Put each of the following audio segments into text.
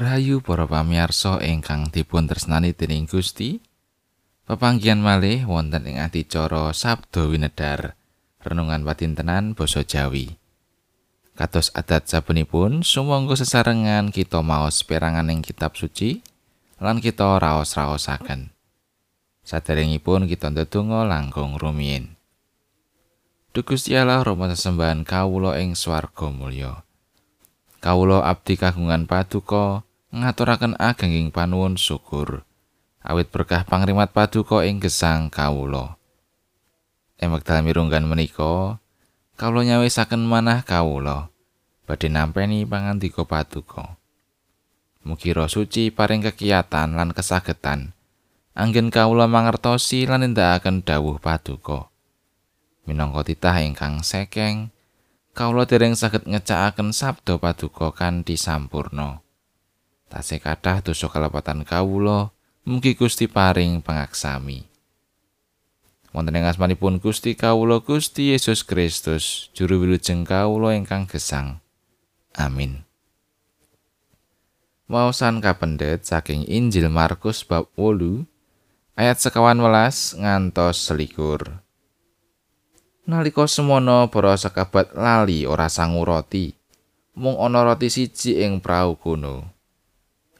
Rahayu para pamirsa ingkang dipun tresnani dening Gusti. Pepanggihan malih wonten ing adicara Sabda Winedar, renungan patintenan basa Jawi. Kados adat sabenipun, sumangga sesarengan kita maos perangan ing kitab suci lan kita raos-raosaken. Saderengipun kita ndedonga langkung rumiyin. Duh Gusti Allah Rama sesembahan kawula ing swarga mulya. Kawula abdi kagungan paduka ngaturaken agenging panuwun syukur awit berkah pangrimat paduka ing gesang kawula. Ing wekdal mirunggan menika kawula nyawisaken manah kawula badhe nampeni pangandika paduka. Mugi suci paring kekiyatan lan kesagetan anggen kawula mangertosi lan nindakaken dawuh paduka. Minangka titah ingkang sekeng, kawula dereng saged ngecakaken sabda paduka kanthi sampurna. Tasih kathah dosa kalepatan kawula, mugi Gusti paring pangaksami. Wonten ing asmanipun Gusti kawula Gusti Yesus Kristus, juru wilujeng kawula ingkang gesang. Amin. Waosan kapendet saking Injil Markus bab 8 ayat sekawan welas ngantos selikur. Nalika semono para sekabat lali ora sangu roti. Mung ana roti siji ing prau kono.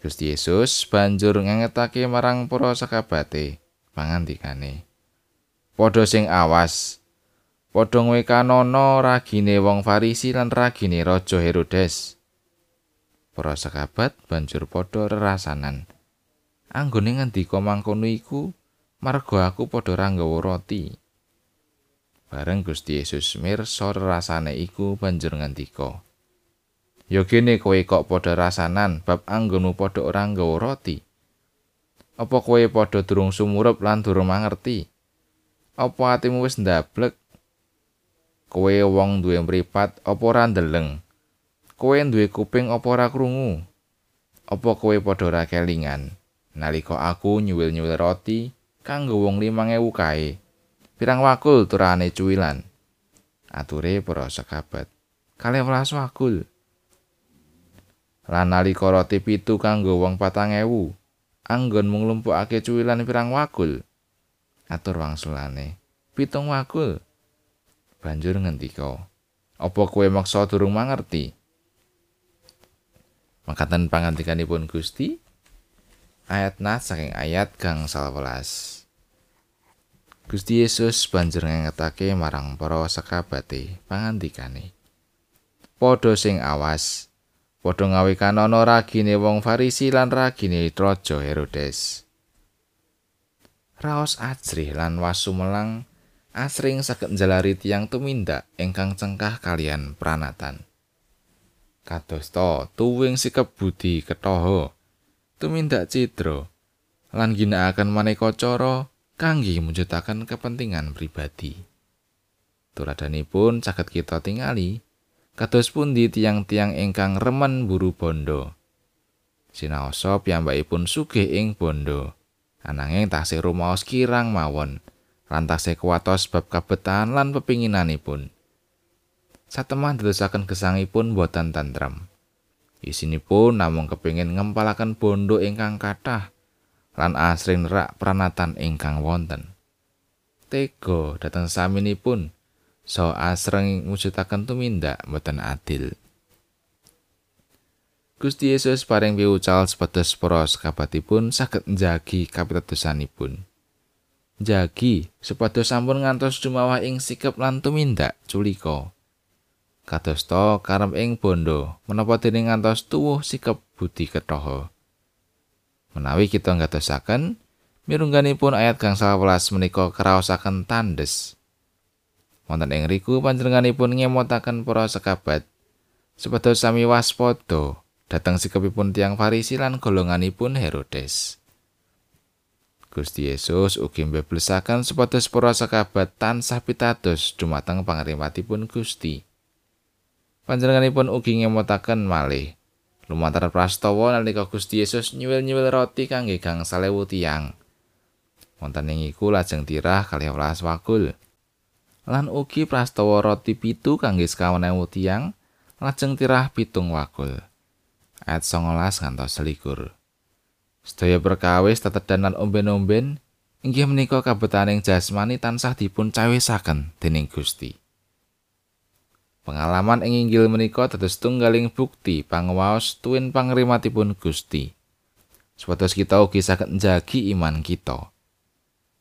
Gusti Yesus banjur ngangetake marang para sekabate pangandikane. Padha sing awas. Padha ngwekanana ragine wong Farisi lan ragine Raja Herodes. Para sekabat banjur padha rerasanan. Anggone ngendika mangkono iku marga aku padha ra roti. Bareng Gusti Yesus mirsa rasane iku banjur ngendika. Ya gene kowe kok padha rasanan bab anggonmu padha ora nggawa roti. Apa kowe padha durung sumurup lan durung mangerti? Apa atimu wis ndablek? Kowe wong duwe mripat apa ora ndeleng? Kowe duwe kuping apa ora krungu? Apa kowe padha ora kelingan? Nalika aku nyuwil-nyuwil roti kanggo wong 5000 kae. Pirang wakul turane cuwilan? Ature para sekabat. Kalih welas wakul. Lan nalika roti pitu kanggo wong patang ewu, anggon mung lumpukake cuwilan pirang wakul. Atur wangsulane. Pitung wakul. Banjur ngendika, "Apa kowe maksa durung mangerti?" Makaten pangandikanipun Gusti ayat nas saking ayat gang 11. Gusti Yesus banjur ngengetake marang para sekabate pangandikane. Padha sing awas, padha ngawe kanono ragine wong Farisi lan ragine Raja Herodes. Raos ajrih lan wasu melang asring saged njalari tiyang tumindak ingkang cengkah kalian pranatan. Kadosta tuwing sikep budi ketoho, tumindak cidra lan ginakaken maneka cara kangge mujudaken kepentingan pribadi. Tuladanipun saged kita tingali kados pundi tiang-tiang ingkang remen buru bondo. Sinaosa piyambakipun sugih ing bondo, ananging tasih rumaos kirang mawon lan kuwatos bab kabetan lan pepinginanipun. Satemah dedosaken gesangipun boten tentrem. Isinipun namung kepingin ngempalaken bondo ingkang kathah lan asring rak pranatan ingkang wonten. Tega dhateng saminipun so asring mujudaken tumindak boten adil. Gusti Yesus paring piwucal sepedes para sekabatipun saged njagi kapitadosanipun. Njagi sepados sampun ngantos dumawah ing sikap lan tumindak culika. Kadosta karep ing bondo menapa dening ngantos tuwuh sikap budi ketoho. Menawi kita ngatosaken mirungganipun ayat kang 11 menika kraosaken tandes. Wonten ing riku panjenenganipun ngemotaken para sekabat sepados sami waspada dhateng sikapipun tiang Farisi lan golonganipun Herodes. Gusti Yesus ugi mbeblesaken sepados para sekabat tansah pitados dumateng pangrimatipun Gusti. Panjenenganipun ugi ngemotaken malih lumantar prastawa nalika Gusti Yesus nyuwil-nyuwil roti kangge gang salewu tiang. Wonten ing iku lajeng tirah kalih welas wakul. Lan ugi prastawa roti pitu kangge sekawan ewu tiang lajeng tirah pitung wakul. ayat 19 ngantos selikur. Sedaya perkawis tetedan lan omben-omben inggih menika kabetaning jasmani tansah dipun cawisaken dening Gusti. Pengalaman ing inggil menika dados tunggaling bukti pangwaos tuwin pangrimatipun Gusti. Supados kita ugi saged njagi iman kita.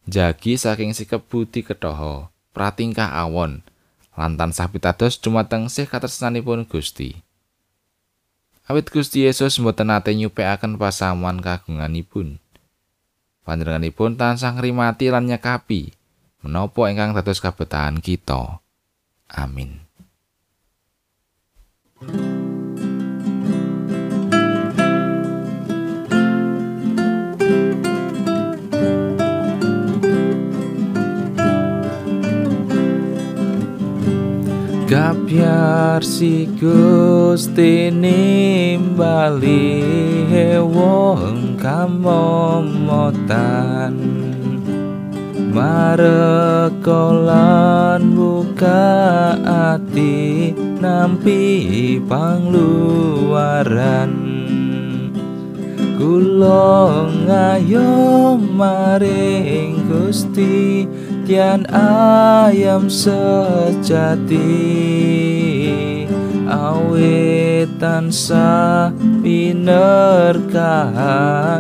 Jagi saking sikap budi ketoho, pratingkah awon, lantan sapitados dumateng sih katresnanipun Gusti. Awit Gusti Yesus mboten nate nyupekaken pasamuan kagunganipun. Panjenenganipun tansah ngrimati lan nyekapi menapa ingkang dados kabetahan kita. Amin. Gabyar si Gusti nimbali wong kamomotan. Marekolan buka ati nampi pangluaran. Kulo ngayo maring Gusti demikian ayam sejati awet tansa pinerkaan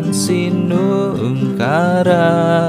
sinum kararjan